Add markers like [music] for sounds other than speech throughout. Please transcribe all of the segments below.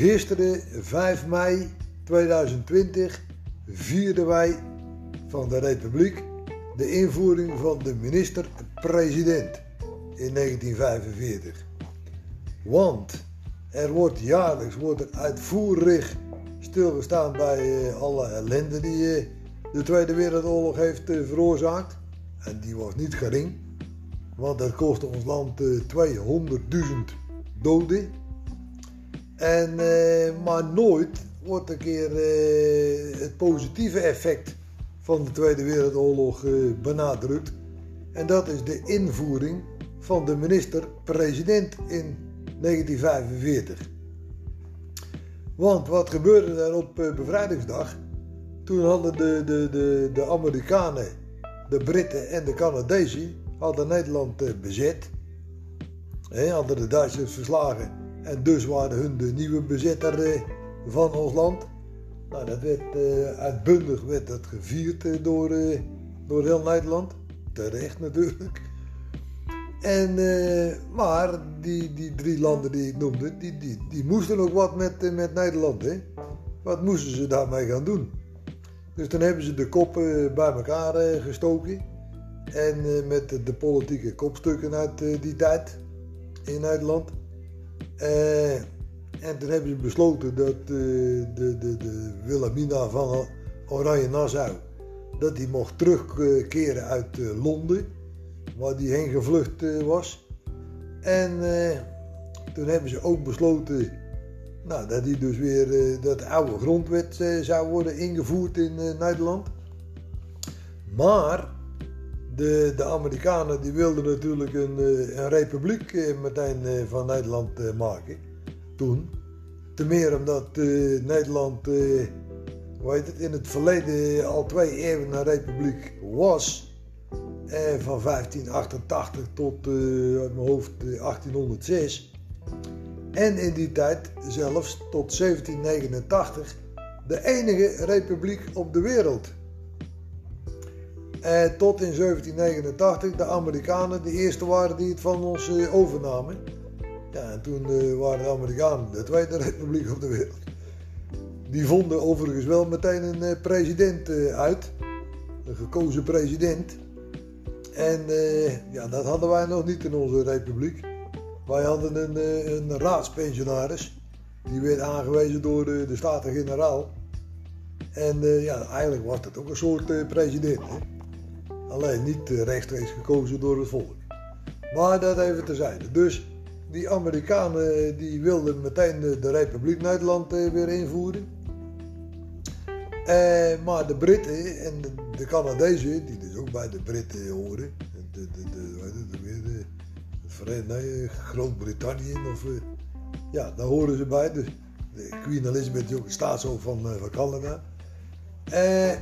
Gisteren, 5 mei 2020, vierden wij van de Republiek de invoering van de minister-president in 1945. Want er wordt jaarlijks wordt er uitvoerig stilgestaan bij uh, alle ellende die uh, de Tweede Wereldoorlog heeft uh, veroorzaakt. En die was niet gering, want dat kostte ons land 200.000 doden. En, maar nooit wordt een keer het positieve effect van de Tweede Wereldoorlog benadrukt. En dat is de invoering van de minister-president in 1945. Want wat gebeurde er op eh, bevrijdingsdag? Toen hadden de, de, de, de Amerikanen, de Britten en de Canadezen hadden Nederland eh, bezet. He, hadden de Duitsers verslagen. En dus waren hun de nieuwe bezetter eh, van ons land. Nou, dat werd uitbundig werd dat gevierd door, door heel Nederland. Terecht natuurlijk. En, maar die, die drie landen die ik noemde, die, die, die moesten ook wat met, met Nederland. Hè? Wat moesten ze daarmee gaan doen? Dus dan hebben ze de koppen bij elkaar gestoken. En met de, politieke kopstukken uit die tijd in Nederland. En toen hebben ze besloten dat de, de, de Wilhelmina van Oranje-Nassau... dat die mocht terugkeren uit Londen waar die heen gevlucht eh, was. En eh, toen hebben ze ook besloten nou, dat die dus weer dat oude grondwet zou worden ingevoerd in Nederland. Maar de, de Amerikanen die wilden natuurlijk een, een republiek meteen van Nederland maken. Toen. Te meer omdat Nederland, heet het, in het verleden al twee eeuwen een republiek was. Eh, van 1588 tot uh, mijn hoofd 1806. Eh, en in die tijd zelfs tot 1789 de enige republiek op de wereld. Eh, tot in 1789 de Amerikanen de eerste waren die het van ons eh, overnamen. Ja, en toen eh, waren de Amerikanen de tweede republiek op de wereld. Die vonden overigens wel meteen een president uit, een gekozen president. En ja, dat hadden wij nog niet in onze republiek. Wij hadden een, een raadspensionaris. Die werd aangewezen door de, Staten-Generaal. En ja, eigenlijk was dat ook een soort president. Hè? Alleen niet rechtstreeks gekozen door het volk. Maar dat even terzijde. Dus die Amerikanen die wilden meteen de, de Republiek Nederland weer invoeren. maar de Britten en de, de Canadezen, die dus ook bij de Britten horen, de, de, nee, Groot-Brittannië of ja, daar horen ze bij. De Queen Elizabeth is ook staatshoofd van, van Canada. Uh,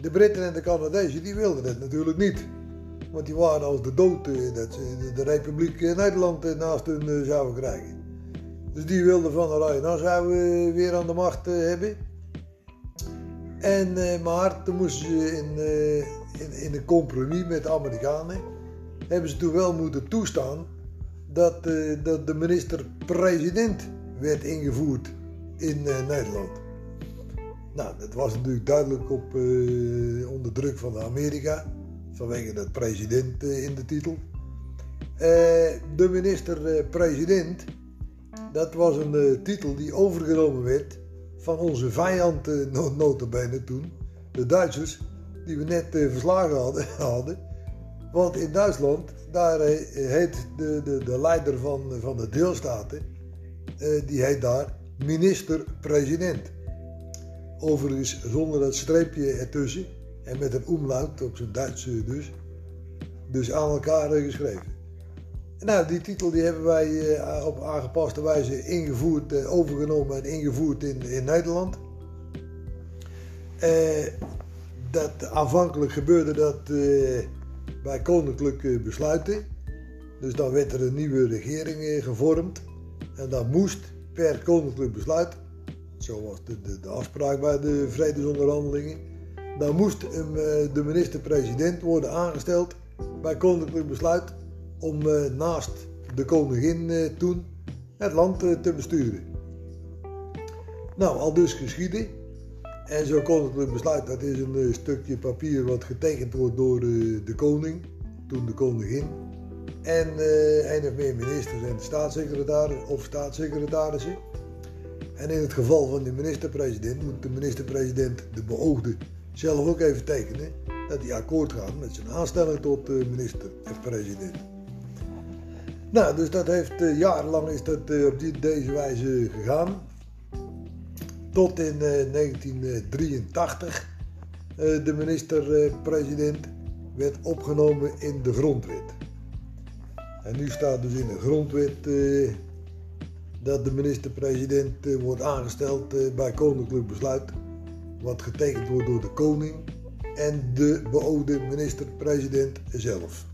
de Britten en de Canadezen die wilden het natuurlijk niet. Want die waren als de dood dat ze de, de Republiek Nederland naast hun zouden krijgen. Dus die wilden van Oranje Nassau weer aan de macht hebben. En, maar toen moesten ze in, in, in, een compromis met de Amerikanen, hebben ze toen wel moeten toestaan dat, dat de minister-president werd ingevoerd in Nederland. Nou, dat was natuurlijk duidelijk op, onder druk van Amerika, vanwege dat president in de titel. de minister-president, dat was een titel die overgenomen werd van onze vijand notabene toen, de Duitsers, die we net verslagen [laughs] hadden. Want in Duitsland, daar heet de, de, de leider van, van de deelstaten, die heet daar minister-president. Overigens zonder dat streepje ertussen en met een omlaut op zijn Duits dus. Dus aan elkaar geschreven. Nou, die titel die hebben wij uh, op aangepaste wijze ingevoerd, uh, overgenomen en ingevoerd in, in Nederland. Uh, dat, aanvankelijk gebeurde dat bij koninklijke besluiten. Dus dan werd er een nieuwe regering gevormd. En dan moest per koninklijk besluit, zo was de, de, afspraak bij de vredesonderhandelingen, dan moest een, de minister-president worden aangesteld bij koninklijk besluit om eh, naast de koningin eh, toen het land eh, te besturen. Nou, al dus geschieden. En zo koninklijk besluit, dat is een stukje papier wat getekend wordt door de koning, toen de koningin. En een of meer ministers en staatssecretaris of staatssecretarissen. En in het geval van de minister-president moet de minister-president, de beoogde, zelf ook even tekenen dat hij akkoord gaat met zijn aanstelling tot minister-president. Nou, dus dat heeft uh, jarenlang is dat uh, op die, deze wijze gegaan. Tot in 1983 de minister-president werd opgenomen in de grondwet. En nu staat dus in de grondwet dat de minister-president uh, wordt aangesteld uh, bij koninklijk besluit, wat getekend wordt door de koning en de beoogde minister-president zelf.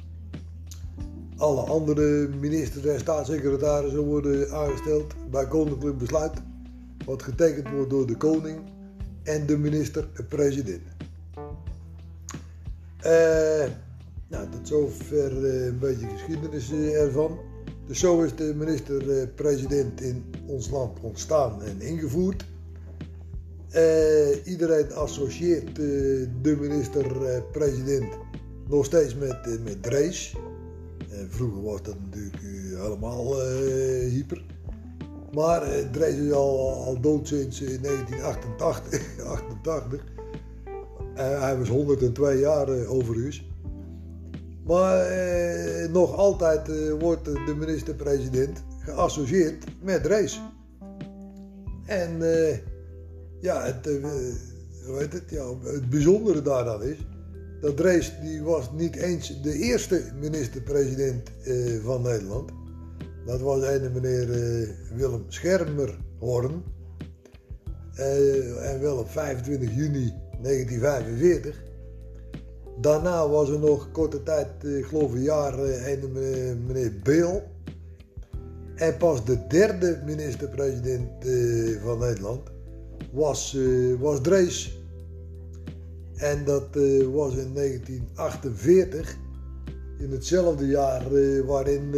Alle andere ministers en staatssecretarissen worden aangesteld bij koninklijk besluit, wat getekend wordt door de koning en de minister-president. Nou, tot zover uh, een beetje geschiedenis uh, ervan. Dus zo is de minister-president in ons land ontstaan en ingevoerd. Uh, iedereen associeert de minister-president nog steeds met, met Drees. vroeger was dat natuurlijk helemaal hyper. Maar Drees is al, al dood sinds 1988. 88. [laughs] hij was 102 jaar overigens. Maar eh, nog altijd eh, wordt de minister-president geassocieerd met race. En eh, ja, het, eh, weet het, ja, het bijzondere daaraan is dat Drees die was niet eens de eerste minister-president eh, van Nederland. Dat was een meneer eh, Willem Schermerhorn. en wel op 25 juni 1945. Daarna was er nog korte tijd, eh, ik geloof een jaar, eh, een meneer Beel. En pas de derde minister-president eh, van Nederland was, was Drees. En dat was in 1948, in hetzelfde jaar waarin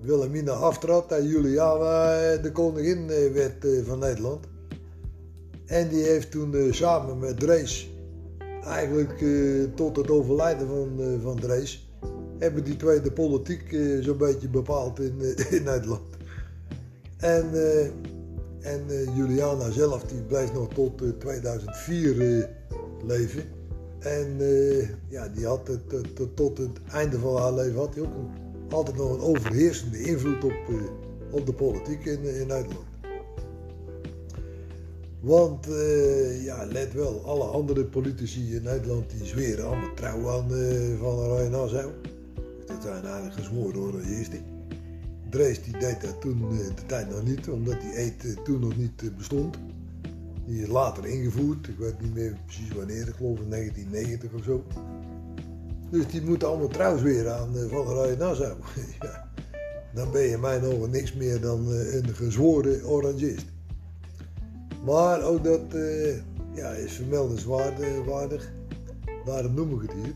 Wilhelmina aftrad en Juliana de koningin werd van Nederland. En die heeft toen samen met Drees eigenlijk uh, tot het overlijden van, uh, van Drees hebben die twee de politiek uh, zo'n beetje bepaald in, [laughs] in Nederland. En, en Juliana zelf die blijft nog tot 2004 leven. En ja, die had het, tot het einde van haar leven had hij ook altijd nog een overheersende invloed op, op de politiek in, in Nederland. Want uh, ja, let wel, alle andere politici in Nederland die zweren allemaal trouw aan uh, Van Oranje Nassau. Dat zijn eigenlijk gezworen hoor, eerste. Drees die deed dat toen uh, de tijd nog niet, omdat die eet toen nog niet bestond. Die is later ingevoerd, ik weet niet meer precies wanneer, ik geloof in 1990 of zo. Dus die moeten allemaal trouw zweren aan Van Oranje Nassau. [laughs] ja, dan ben je mij nog niks meer dan een gezworen orangist. Maar ook dat uh, ja, is vermeldenswaardig. Daarom noem ik het hier.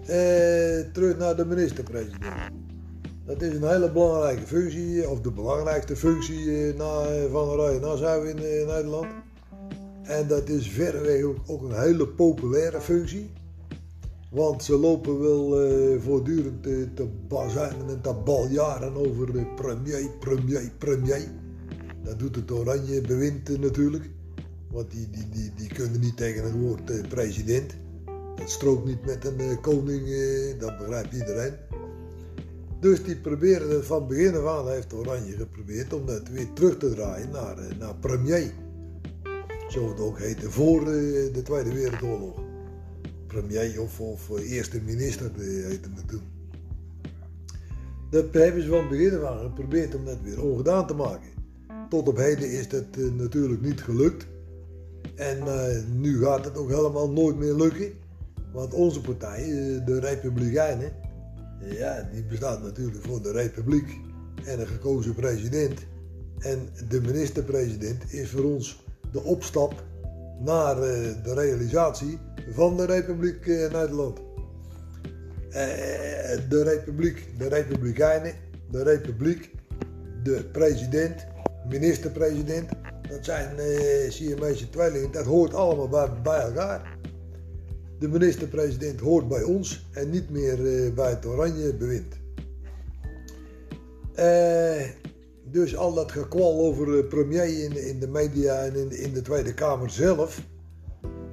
Uh, terug naar de minister-president. Dat is een hele belangrijke functie, of de belangrijkste functie uh, na, van Oranje Nassau in Nederland. En dat is verreweg ook, een hele populaire functie. Want ze lopen wel voortdurend te bazuinen en te baljaren over premier, premier, premier. Dat doet het oranje bewind natuurlijk. Want die, die, die, die kunnen niet tegen het woord eh, president. Dat strookt niet met een eh, koning, eh, dat begrijpt iedereen. Dus die proberen het van begin af aan, heeft Oranje geprobeerd om dat weer terug te draaien naar, naar premier. Zo het ook heette voor de Tweede Wereldoorlog. Premier of, of eerste minister heette het toen. Dat hebben ze van begin af aan geprobeerd om dat weer ongedaan te maken. Tot op heden is dat eh, natuurlijk niet gelukt. En uh, nu gaat het ook helemaal nooit meer lukken. Want onze partij, uh, de Republikeinen, ja, die bestaat natuurlijk voor de Republiek en een gekozen president. En de minister-president is voor ons de opstap naar de realisatie van de Republiek Nederland. de Republiek, de Republikeinen, de Republiek, de president minister-president dat zijn uh, Siamese tweelingen, dat hoort allemaal bij, bij elkaar. De minister-president hoort bij ons en niet meer uh, bij het oranje bewind. Uh, dus al dat gekwal over premier in, in de media en in, in de Tweede Kamer zelf.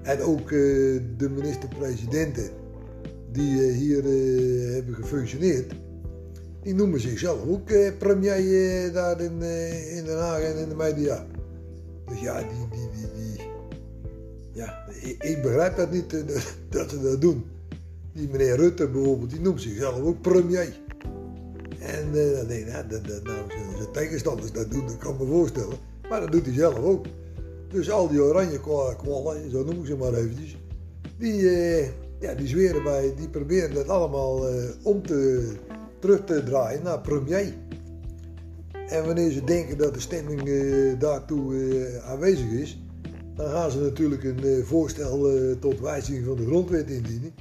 En ook de minister-presidenten die hier hebben gefunctioneerd die noemen zichzelf ook eh, premier eh, daar in, eh, in Den Haag en in de media. Dus ja, die, die, die, ja, ik, begrijp dat niet dat ze dat doen. Die meneer Rutte bijvoorbeeld, die noemt zichzelf ook premier. En uh, ik, nou, dat, dat, nou zijn tegenstanders dat doen, dat kan me voorstellen. Maar dat doet hij zelf ook. Dus al die oranje kwallen, zo noem ik ze maar eventjes, die, ja, die zweren bij, die proberen dat allemaal om te terug te draaien naar premier. En wanneer ze denken dat de stemming uh, daartoe uh, aanwezig is, dan gaan ze natuurlijk een uh, voorstel tot wijziging van de grondwet indienen.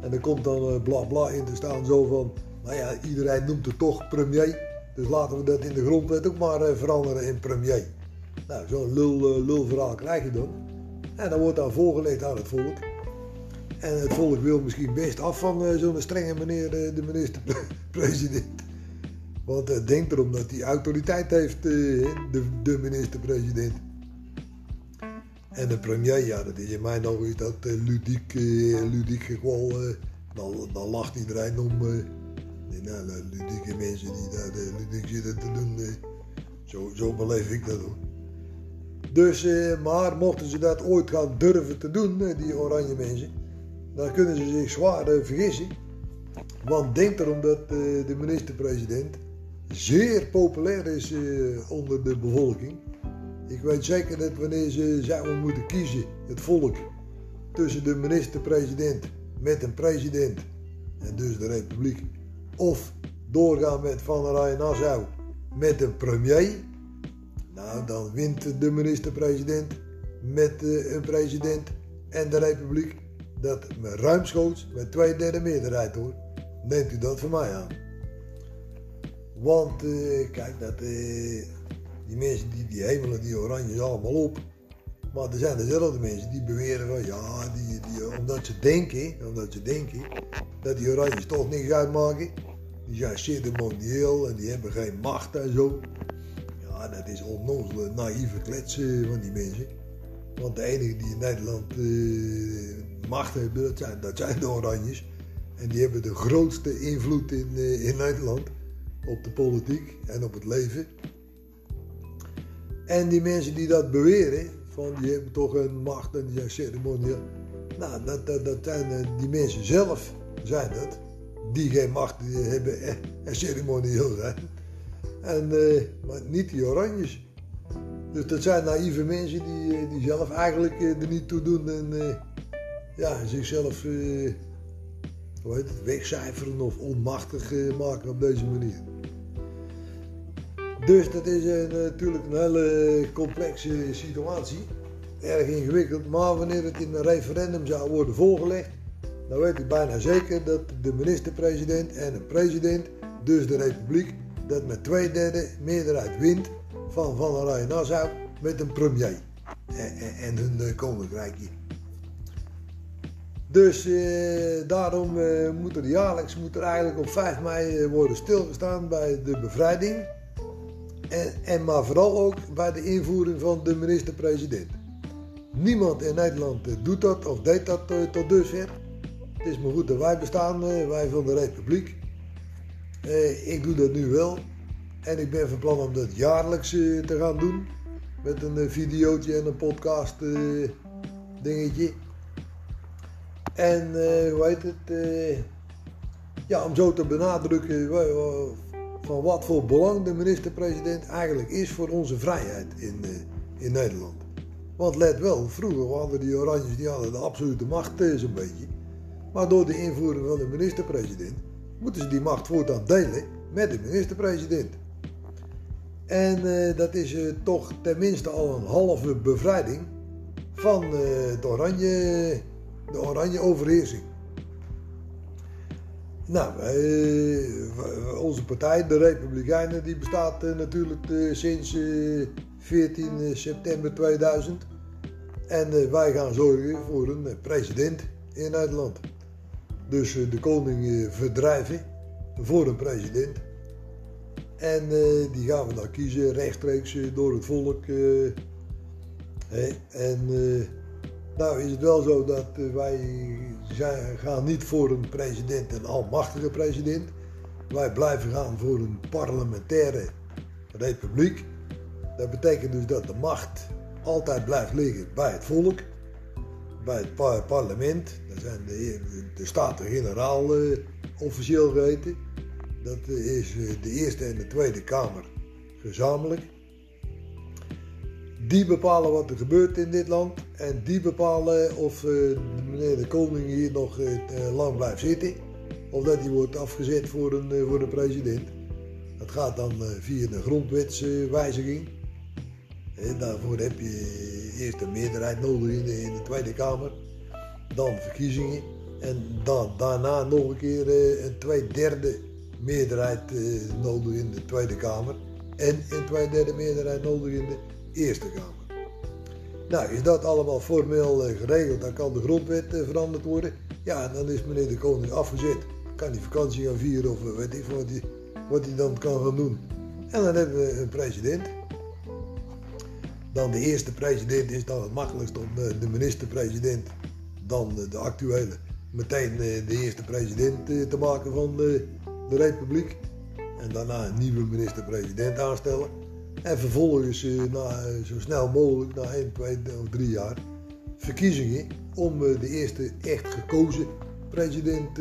En er komt dan bla bla in te staan zo van, nou ja, iedereen noemt het toch premier, dus laten we dat in de grondwet ook maar veranderen in premier. Nou, zo'n lul, lul verhaal krijg je dan. En dan wordt dan voorgelegd aan het volk. En het volk wil misschien best af van uh, zo'n strenge meneer, uh, de minister-president. Want het denkt erom dat hij autoriteit heeft, de, de minister-president. En de premier, ja, dat is in mijn ogen is dat ludiek, ludiek gekwal. dan, dan lacht iedereen om. nou, ludieke mensen die daar ludiek zitten te doen. zo, zo beleef ik dat hoor. Dus, maar mochten ze dat ooit gaan durven te doen, die oranje mensen dan kunnen ze zich zwaar uh, vergissen. Want denk erom dat uh, de minister-president zeer populair is uh, onder de bevolking. Ik weet zeker dat wanneer ze zouden moeten kiezen, het volk, tussen de minister-president met een president, en dus de republiek, of doorgaan met Van der Rij Nassau met een premier, nou dan wint de minister-president met een president en de republiek dat ruimschoots met twee derde meerderheid hoor. Neemt u dat van mij aan. Want uh, kijk, dat, uh, die mensen die, die hemelen die oranje allemaal op. Maar er zijn dezelfde mensen die beweren van ja, die, die, omdat ze denken, omdat ze denken dat die oranjes toch niks uitmaken. Die zijn ceremonieel en die hebben geen macht en zo. Ja, dat is onnozele, naïeve kletsen van die mensen. Want de enige die in Nederland macht hebben, dat zijn, dat de Oranjes. En die hebben de grootste invloed in, uh, in Nederland op de politiek en op het leven. En die mensen die dat beweren, van die hebben toch een macht en die zijn ceremonieel. Nou, dat, dat, dat zijn uh, die mensen zelf, zijn dat, die geen macht hebben en, ceremonieel zijn. En, maar niet die Oranjes. Dus dat zijn naïeve mensen die, eh, die zelf eigenlijk eh, er niet toe doen en ja, zichzelf uh, hoe heet het, wegcijferen of onmachtig maken op deze manier. Dus dat is natuurlijk een hele complexe situatie, erg ingewikkeld. Maar wanneer het in een referendum zou worden voorgelegd, dan weet ik bijna zeker dat de minister-president en een president, dus de republiek, dat met twee derde meerderheid wint van Van Oranje Nassau met een premier en, en, hun uh, koninkrijkje. Dus eh, daarom eh, moet er jaarlijks moet er eigenlijk op 5 mei eh, worden stilgestaan bij de bevrijding. En, en maar vooral ook bij de invoering van de minister-president. Niemand in Nederland eh, doet dat of deed dat uh, tot dusver. Het is maar goed dat wij bestaan, wij van de Republiek. ik doe dat nu wel. En ik ben van plan om dat jaarlijks eh, te gaan doen. Met een videootje en een podcast dingetje. En hoe heet het? ja, om zo te benadrukken van wat voor belang de minister-president eigenlijk is voor onze vrijheid in, in Nederland. Want let wel, vroeger hadden die Oranjes die hadden de absolute macht zo'n beetje. Maar door de invoering van de minister-president moeten ze die macht voortaan delen met de minister-president. En dat is toch tenminste al een halve bevrijding van uh, de, oranje, de oranje overheersing. Nou, onze partij, de Republikeinen, die bestaat natuurlijk sinds 14 september 2000. En wij gaan zorgen voor een president in Nederland. Dus de koning verdrijven voor een president. En die gaan we dan kiezen rechtstreeks door het volk. en nou is het wel zo dat wij zijn, gaan niet voor een president, een almachtige president. Wij blijven gaan voor een parlementaire republiek. Dat betekent dus dat de macht altijd blijft liggen bij het volk, bij het parlement. Dat zijn de, de Staten-Generaal uh, officieel geheten. Dat is uh, de Eerste en de Tweede Kamer gezamenlijk. Die bepalen wat er gebeurt in dit land en die bepalen of uh, meneer de koning hier nog lang blijft zitten of dat hij wordt afgezet voor een, voor president. Dat gaat dan via een grondwetswijziging. En daarvoor heb je eerst een meerderheid nodig in de, de Tweede Kamer, dan verkiezingen en dan, daarna nog een keer een twee derde meerderheid nodig in de Tweede Kamer en een twee derde meerderheid nodig in de Eerste Kamer. Nou, is dat allemaal formeel uh, geregeld, dan kan de grondwet veranderd worden. Ja, dan is meneer de koning afgezet. Kan hij vakantie gaan vieren of weet ik wat hij, wat hij dan kan gaan doen. En dan hebben we een president dan de eerste president is dan het makkelijkst om de minister-president, dan de actuele, meteen de eerste president eh, te maken van de, de republiek. En daarna een nieuwe minister-president aanstellen. En vervolgens eh, na, eh, zo snel mogelijk, na 1, 2 of 3 jaar, verkiezingen om de eerste echt gekozen president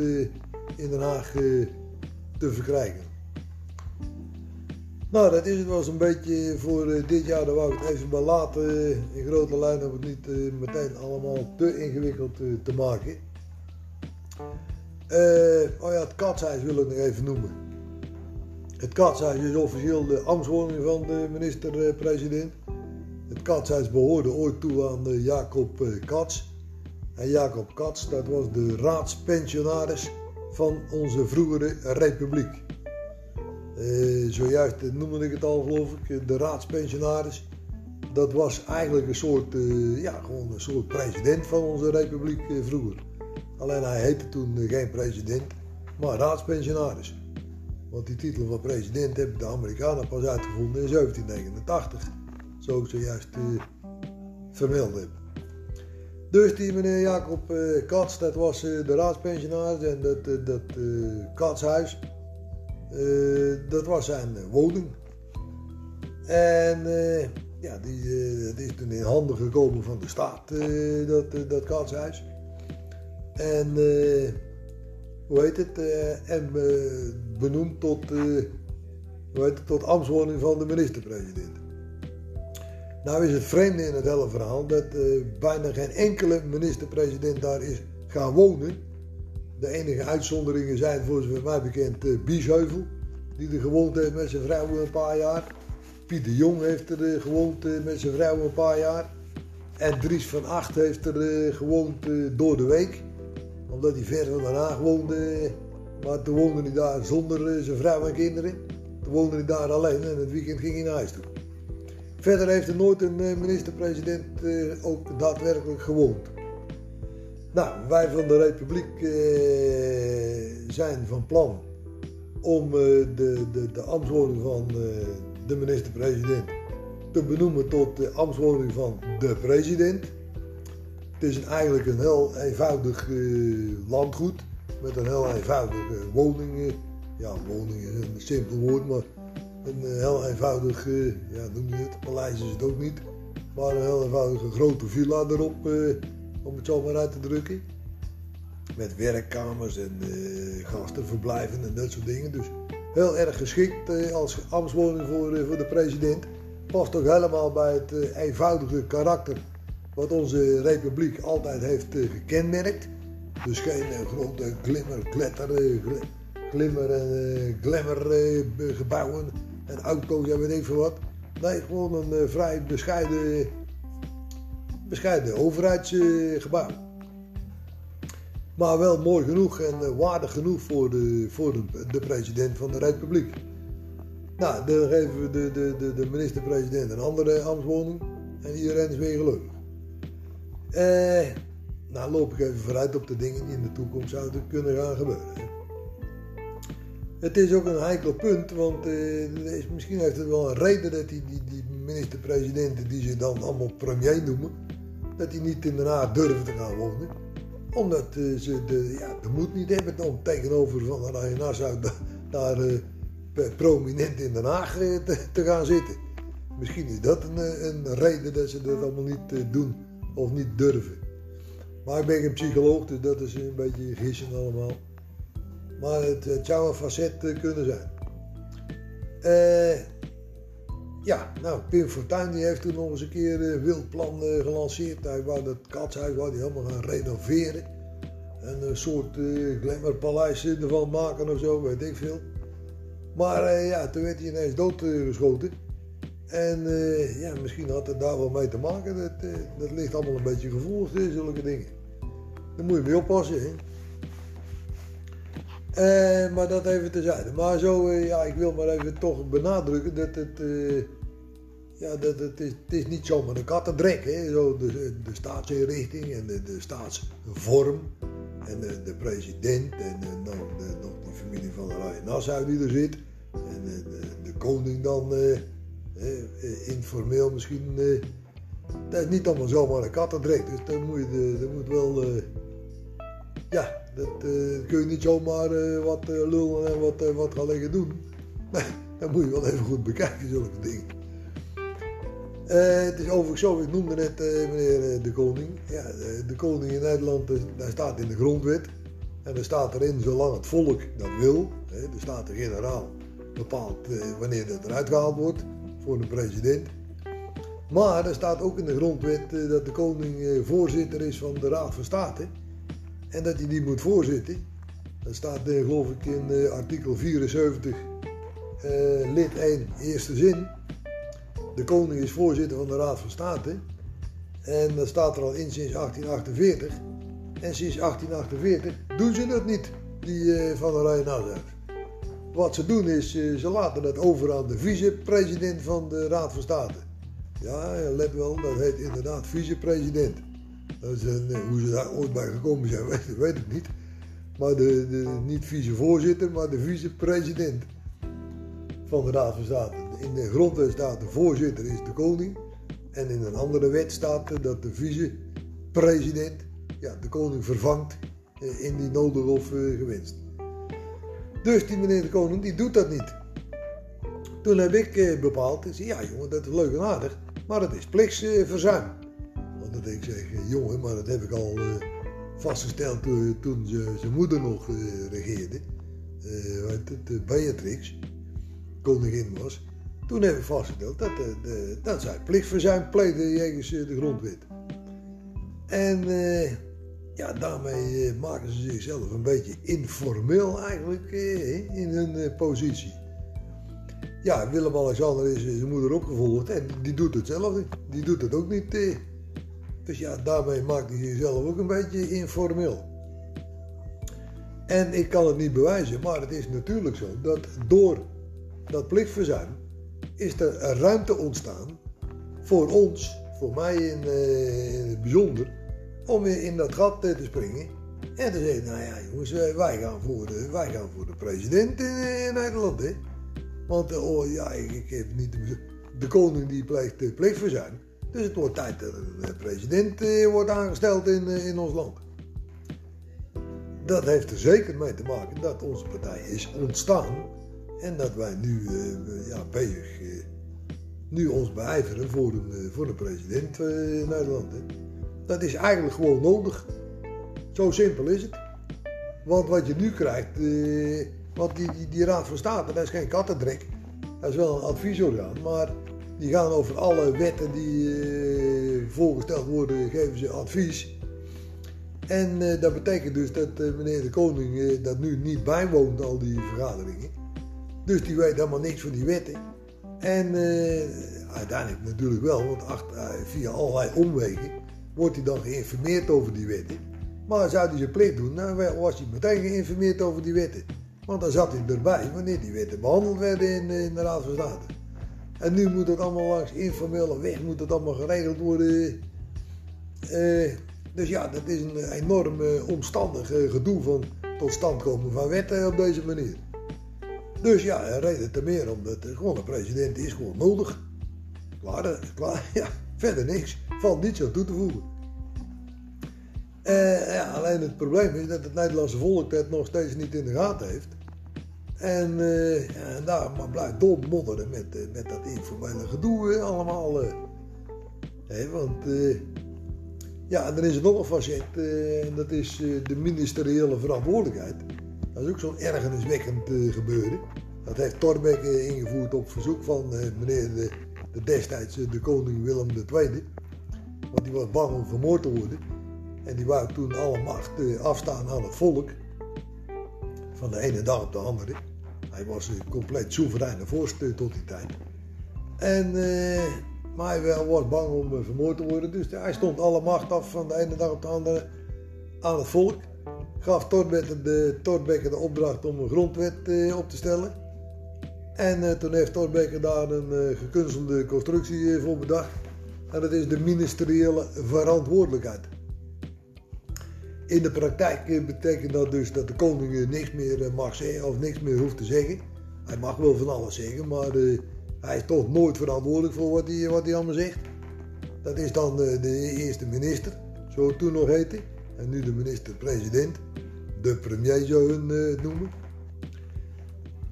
in Den Haag te verkrijgen. Nou, dat is het wel zo'n beetje voor dit jaar. Dan wou ik het even bij laten. In grote lijnen om het niet meteen allemaal te ingewikkeld te maken. oh ja, het katshuis wil ik nog even noemen. Het katshuis is officieel de ambtswoning van de minister-president. Het katshuis behoorde ooit toe aan Jacob Kats. En Jacob Kats, dat was de raadspensionaris van onze vroegere republiek. Uh, zojuist noemde ik het al, geloof ik, de raadspensionaris. Dat was eigenlijk een soort, ja, gewoon een soort president van onze republiek vroeger. Alleen hij heette toen geen president, maar raadspensionaris. Want die titel van president hebben de Amerikanen pas uitgevonden in 1789. Zo ik zojuist vermeld heb. Dus die meneer Jacob Kats, dat was de raadspensionaris en dat, dat Katshuis eh, dat was zijn woning. En uh, ja, die, uh, is toen in handen gekomen van de staat, dat, dat katshuis. En hoe heet het? en benoemd tot, hoe heet het, tot ambtswoning van de minister-president. Nou is het vreemde in het hele verhaal dat bijna geen enkele minister-president daar is gaan wonen. De enige uitzonderingen zijn voor zover mij bekend Biesheuvel, die er gewoond heeft met zijn vrouw een paar jaar. Pieter Jong heeft er gewoond met zijn vrouw een paar jaar. En Dries van Acht heeft er gewoond door de week, omdat hij ver van Den Haag woonde. Maar toen woonde hij daar zonder zijn vrouw en kinderen. Toen woonde hij daar alleen en het weekend ging hij naar huis toe. Verder heeft er nooit een minister-president ook daadwerkelijk gewoond. Nou, wij van de Republiek eh, zijn van plan om eh, de, de, de ambtswoning van eh, de minister-president te benoemen tot de ambtswoning van de president. Het is eigenlijk een heel eenvoudig landgoed met een heel eenvoudige woning. ja, woning is een simpel woord, maar een heel eenvoudig, ja, noem je het, paleis is het ook niet, maar een heel eenvoudige grote villa erop om het zo maar uit te drukken. Met werkkamers en gastenverblijven en dat soort dingen. Dus heel erg geschikt als ambtswoning voor, voor de president. Past ook helemaal bij het eenvoudige karakter wat onze republiek altijd heeft gekenmerkt. Dus geen grote glimmer, kletter, glimmer en glamour gebouwen en auto's en weet ik veel wat. Nee, gewoon een vrij bescheiden bescheiden overheidsgebouw. Maar wel mooi genoeg en eh, waardig genoeg voor de, voor de, de president van de republiek. Nou, dan geven we de, de, de, de minister-president een andere ambtswoning en iedereen is weer gelukkig. Eh, nou loop ik even vooruit op de dingen die in de toekomst zouden kunnen gaan gebeuren. Het is ook een heikel punt, want is, misschien heeft het wel een reden dat die, die, die minister-presidenten die ze dan allemaal premier noemen, dat die niet in Den Haag durven te gaan wonen. Omdat uh, ze de, ja, moed niet hebben om tegenover Van Leyen Nassau daar uh, prominent in Den Haag te, te, gaan zitten. Misschien is dat een, een reden dat ze dat allemaal niet doen of niet durven. Maar ik ben geen psycholoog, dus dat is een beetje gissen allemaal. Maar het, zou een facet kunnen zijn. Uh, ja, nou, Pim Fortuyn die heeft toen nog eens een keer een wild plan gelanceerd. Hij wou dat katshuis wou hij helemaal gaan renoveren. En een soort uh, glamourpaleis ervan maken of zo, weet ik veel. Maar ja, toen werd hij ineens doodgeschoten. En ja, misschien had het daar wel mee te maken. Dat, dat ligt allemaal een beetje gevoelig, zulke dingen. Daar moet je mee oppassen, hè. Maar dat even terzijde. Maar zo, ja, ik wil maar even toch benadrukken dat het, ja, dat het, is, het is niet zomaar een kattendrek, hè. Zo de, de staatsinrichting en de, de staatsvorm en de, de president en dan de, nog die familie van de Rijn Nassau die er zit. En de, de koning dan, informeel misschien. dat is niet allemaal zomaar een kattendrek, dus dat moet, je, dat moet wel, ja, dat kun je niet zomaar wat lullen en wat, wat gaan liggen doen. [laughs] Dat moet je wel even goed bekijken, zulke dingen. het is overigens zo, ik noemde net meneer de koning. Ja, de koning in Nederland, daar staat in de grondwet. En er staat erin, zolang het volk dat wil, hè, de Staten-Generaal bepaalt wanneer dat eruit gehaald wordt voor de president. Maar er staat ook in de grondwet dat de koning voorzitter is van de Raad van State. En dat hij die moet voorzitten. Dat staat uh, geloof ik in artikel 74, uh, eh, lid 1, eerste zin. De koning is voorzitter van de Raad van State. En dat staat er al in sinds 1848. En sinds 1848 doen ze dat niet, die van de Rijn Wat ze doen is, ze laten dat over aan de vicepresident van de Raad van State. Ja, let wel, dat heet inderdaad vicepresident. Eh, hoe ze daar ooit bij gekomen zijn, [laughs] weet, weet ik niet. Maar de, niet vicevoorzitter, maar de vicepresident van de Raad van State. In de grondwet staat de voorzitter is de koning. En in een andere wet staat dat de vicepresident ja, de koning vervangt eh, in die nodig of gewenst. Dus die meneer de koning die doet dat niet. Toen heb ik bepaald, zei, ja jongen dat is leuk en aardig, maar het is plichtsverzuim dat ik zeg, jongen, maar dat heb ik al uh, vastgesteld toen, zijn moeder nog regeerde. Uh, Beatrix, koningin was. Toen heb ik vastgesteld dat, de, dat zij plichtverzuim pleegde jegens de grondwet. En ja, daarmee maken ze zichzelf een beetje informeel eigenlijk in hun positie. Ja, Willem-Alexander is zijn moeder opgevolgd en die doet hetzelfde. Die doet het ook niet dus ja, daarmee maakt hij zichzelf ook een beetje informeel. En ik kan het niet bewijzen, maar het is natuurlijk zo dat door dat plichtverzuim is er ruimte ontstaan voor ons, voor mij in, in het bijzonder, om in dat gat te springen en te zeggen, nou ja jongens, wij gaan voor de, wij gaan voor de president in, Nederland. Hè? Want oh, ja, ik, heb niet de koning die pleegt plichtverzuim. Dus het wordt tijd dat een president eh, wordt aangesteld in, eh, in ons land. Dat heeft er zeker mee te maken dat onze partij is ontstaan en dat wij nu ja, bezig nu ons beijveren voor een, voor een president in Nederland. Hè. Dat is eigenlijk gewoon nodig. Zo simpel is het. Want wat je nu krijgt, want die, die, die Raad van State, dat is geen kattendrek. Dat is wel een adviesorgaan, maar die gaan over alle wetten die uh, voorgesteld worden, geven ze advies. En uh, dat betekent dus dat uh, meneer de koning dat nu niet bijwoont, al die vergaderingen. Dus die weet helemaal niks van die wetten. En uiteindelijk natuurlijk wel, want via allerlei omwegen wordt hij dan geïnformeerd over die wetten. Maar zou hij zijn plicht doen, dan was hij meteen geïnformeerd over die wetten. Want dan zat hij erbij wanneer die wetten behandeld werden in, in de Raad van State. En nu moet het allemaal langs informele weg, moet het allemaal geregeld worden. Eh, dus ja, dat is een enorm omstandig uh, gedoe van tot stand komen van wetten op deze manier. Dus ja, reden te meer omdat gewoon een president is gewoon nodig. Klaar, klaar, [laughs] ja, verder niks. Valt niets aan toe te voegen. Uh, ja, alleen het probleem is dat het Nederlandse volk dat nog steeds niet in de gaten heeft. En, uh, ja, en daar maar blijft dolmodderen met, uh, met dat informele gedoe allemaal. Want ja, is er nog een facet en dat is de ministeriële verantwoordelijkheid. Dat is ook zo'n ergerniswekkend gebeuren. Dat heeft Torbeck ingevoerd op verzoek van meneer de destijds de koning Willem II. Want die was bang om vermoord te worden. En die wou toen alle macht afstaan aan het volk. Van de ene dag op de andere. Hij was een compleet soevereine vorst tot die tijd. En, maar hij was bang om vermoord te worden. Dus hij stond alle macht af van de ene dag op de andere aan het volk. Gaf Torbekke de, de opdracht om een grondwet op te stellen. En toen heeft Torbekke daar een gekunstelde constructie voor bedacht. En dat is de ministeriële verantwoordelijkheid. In de praktijk betekent dat dus dat de koning niks meer mag zeggen of niks meer hoeft te zeggen. Hij mag wel van alles zeggen, maar hij is toch nooit verantwoordelijk voor wat hij, wat hij allemaal zegt. Dat is dan de eerste minister, zo toen nog heette. En nu de minister-president. De premier zou hun noemen.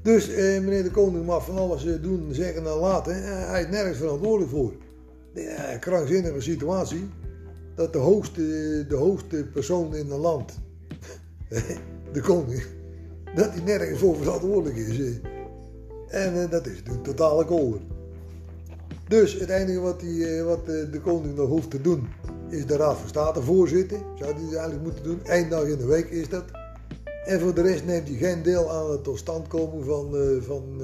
Dus meneer de koning mag van alles doen, zeggen en laten. hij is nergens verantwoordelijk voor. Een krankzinnige situatie dat de hoogste, de hoogste persoon in een land, [laughs] de koning, dat hij nergens voor verantwoordelijk is. En uh, dat is een totale kolder. Dus het enige wat, wat de koning nog hoeft te doen, is de Raad van State voorzitten. Zou hij eigenlijk moeten doen. Eén dag in de week is dat. En voor de rest neemt hij geen deel aan het tot stand komen van, van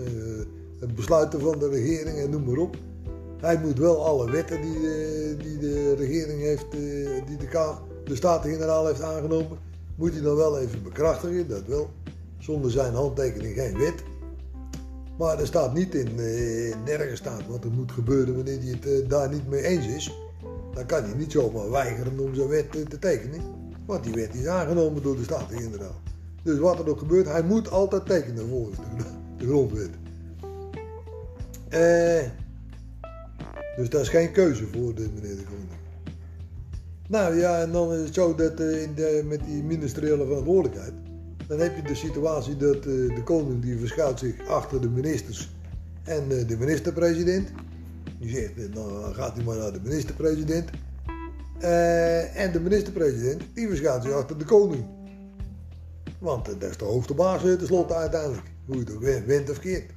het besluiten van de regering en noem maar op. Hij moet wel alle wetten die, de, die de regering heeft, eh, die de, de Staten-Generaal heeft aangenomen, moet hij dan wel even bekrachtigen, dat wel. Zonder zijn handtekening geen wet. Maar er staat niet in, eh, nergens staat wat er moet gebeuren wanneer hij het eh, daar niet mee eens is. Dan kan hij niet zomaar weigeren om zijn wet te tekenen. Want die wet is aangenomen door de Staten-Generaal. Dus wat er ook gebeurt, hij moet altijd tekenen volgens de, de grondwet. Eh... Dus dat is geen keuze voor de meneer de Koning. Nou ja, en dan is het zo dat uh, in de, met die ministeriële verantwoordelijkheid, dan heb je de situatie dat uh, de koning die verschuilt zich achter de ministers en uh, de minister-president. Die zegt, dan gaat hij maar naar de minister-president. en de minister-president, die verschuilt zich achter de koning. Want dat is de hoogste baas tenslotte uiteindelijk. Hoe je het went of keert.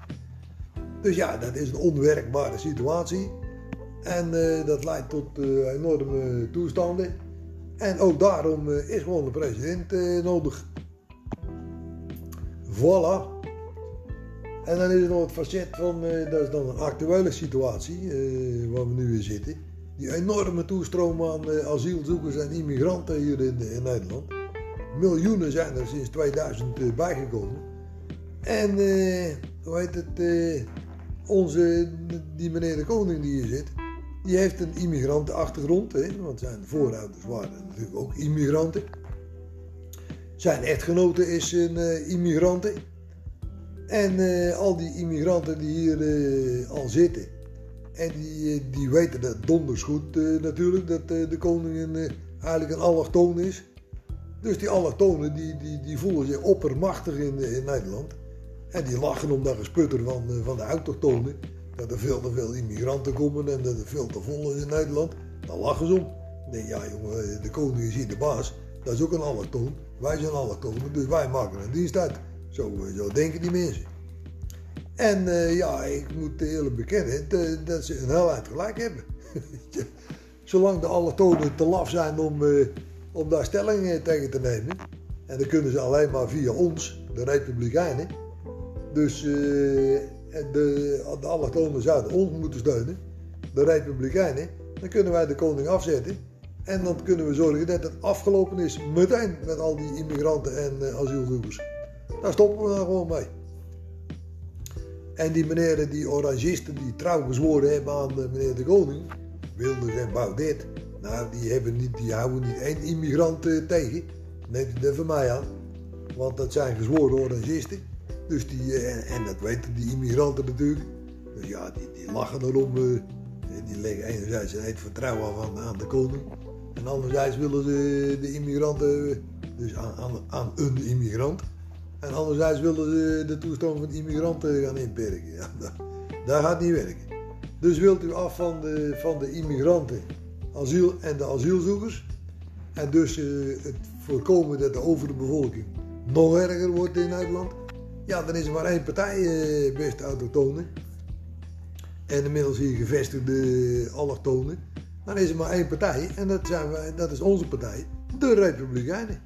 Dus ja, dat is een onwerkbare situatie. En uh, dat leidt tot enorme toestanden. En ook daarom is gewoon de president nodig. Voilà. En dan is er nog het facet van, dat is dan een actuele situatie waar we nu in zitten. Die enorme toestroom aan asielzoekers en immigranten hier in, in, Nederland. Miljoenen zijn er sinds 2000 bijgekomen. En hoe heet het, onze, die meneer de koning die hier zit, die heeft een immigrantenachtergrond, hè, want zijn voorouders waren natuurlijk ook immigranten. Zijn echtgenote is een uh. En al die immigranten die hier al zitten, en die, die weten dat donders goed natuurlijk, dat de koningin eigenlijk een allochtoon is. Dus die allochtonen die, die, die voelen zich oppermachtig in, in Nederland. En die lachen om dat gesputter van, van de autochtonen dat er veel te veel immigranten komen en dat er veel te vol is in Nederland, dan lachen ze om. Nee, ja jongen, de koning is hier de baas. Dat is ook een allochtoon. Wij zijn allochtonen, dus wij maken een dienst uit. Zo, eh, zo denken die mensen. En ja, ik moet eerlijk bekennen dat ze een heel eind gelijk hebben. [laughs] Zolang de allochtonen te laf zijn om, om daar stelling tegen te nemen. En dan kunnen ze alleen maar via ons, de Republikeinen. Dus uh, de, de allochtonen zouden ons moeten steunen, de Republikeinen, dan kunnen wij de koning afzetten. En dan kunnen we zorgen dat het afgelopen is meteen met al die immigranten en uh, asielzoekers. Daar stoppen we dan gewoon mee. En die meneer, die orangisten die trouw gezworen hebben aan meneer de koning, Wilders en Baudet, nou die, hebben niet, die houden niet één immigrant uh, tegen. Neemt het van mij aan. Want dat zijn gezworen orangisten. Dus die, uh, en dat weten die immigranten natuurlijk. Dus ja, die, die lachen erom. Uh, die leggen enerzijds een vertrouwen aan, de koning. En anderzijds willen ze de immigranten, dus aan, aan, een immigrant. En anderzijds willen ze de toestand van immigranten gaan inperken. Ja, [laughs] dat, dat, gaat niet werken. Dus wilt u af van de, van de immigranten asiel en de asielzoekers. En dus uh, het voorkomen dat de overbevolking nog erger wordt in Nederland. Ja, dan is er maar één partij, uh, beste autochtonen. En inmiddels hier gevestigde allochtonen. Dan is er maar één partij en dat, zijn wij, dat is onze partij, de Republikeinen.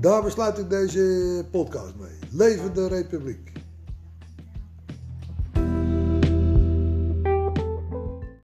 Daar besluit ik deze podcast mee. Leven de Republiek.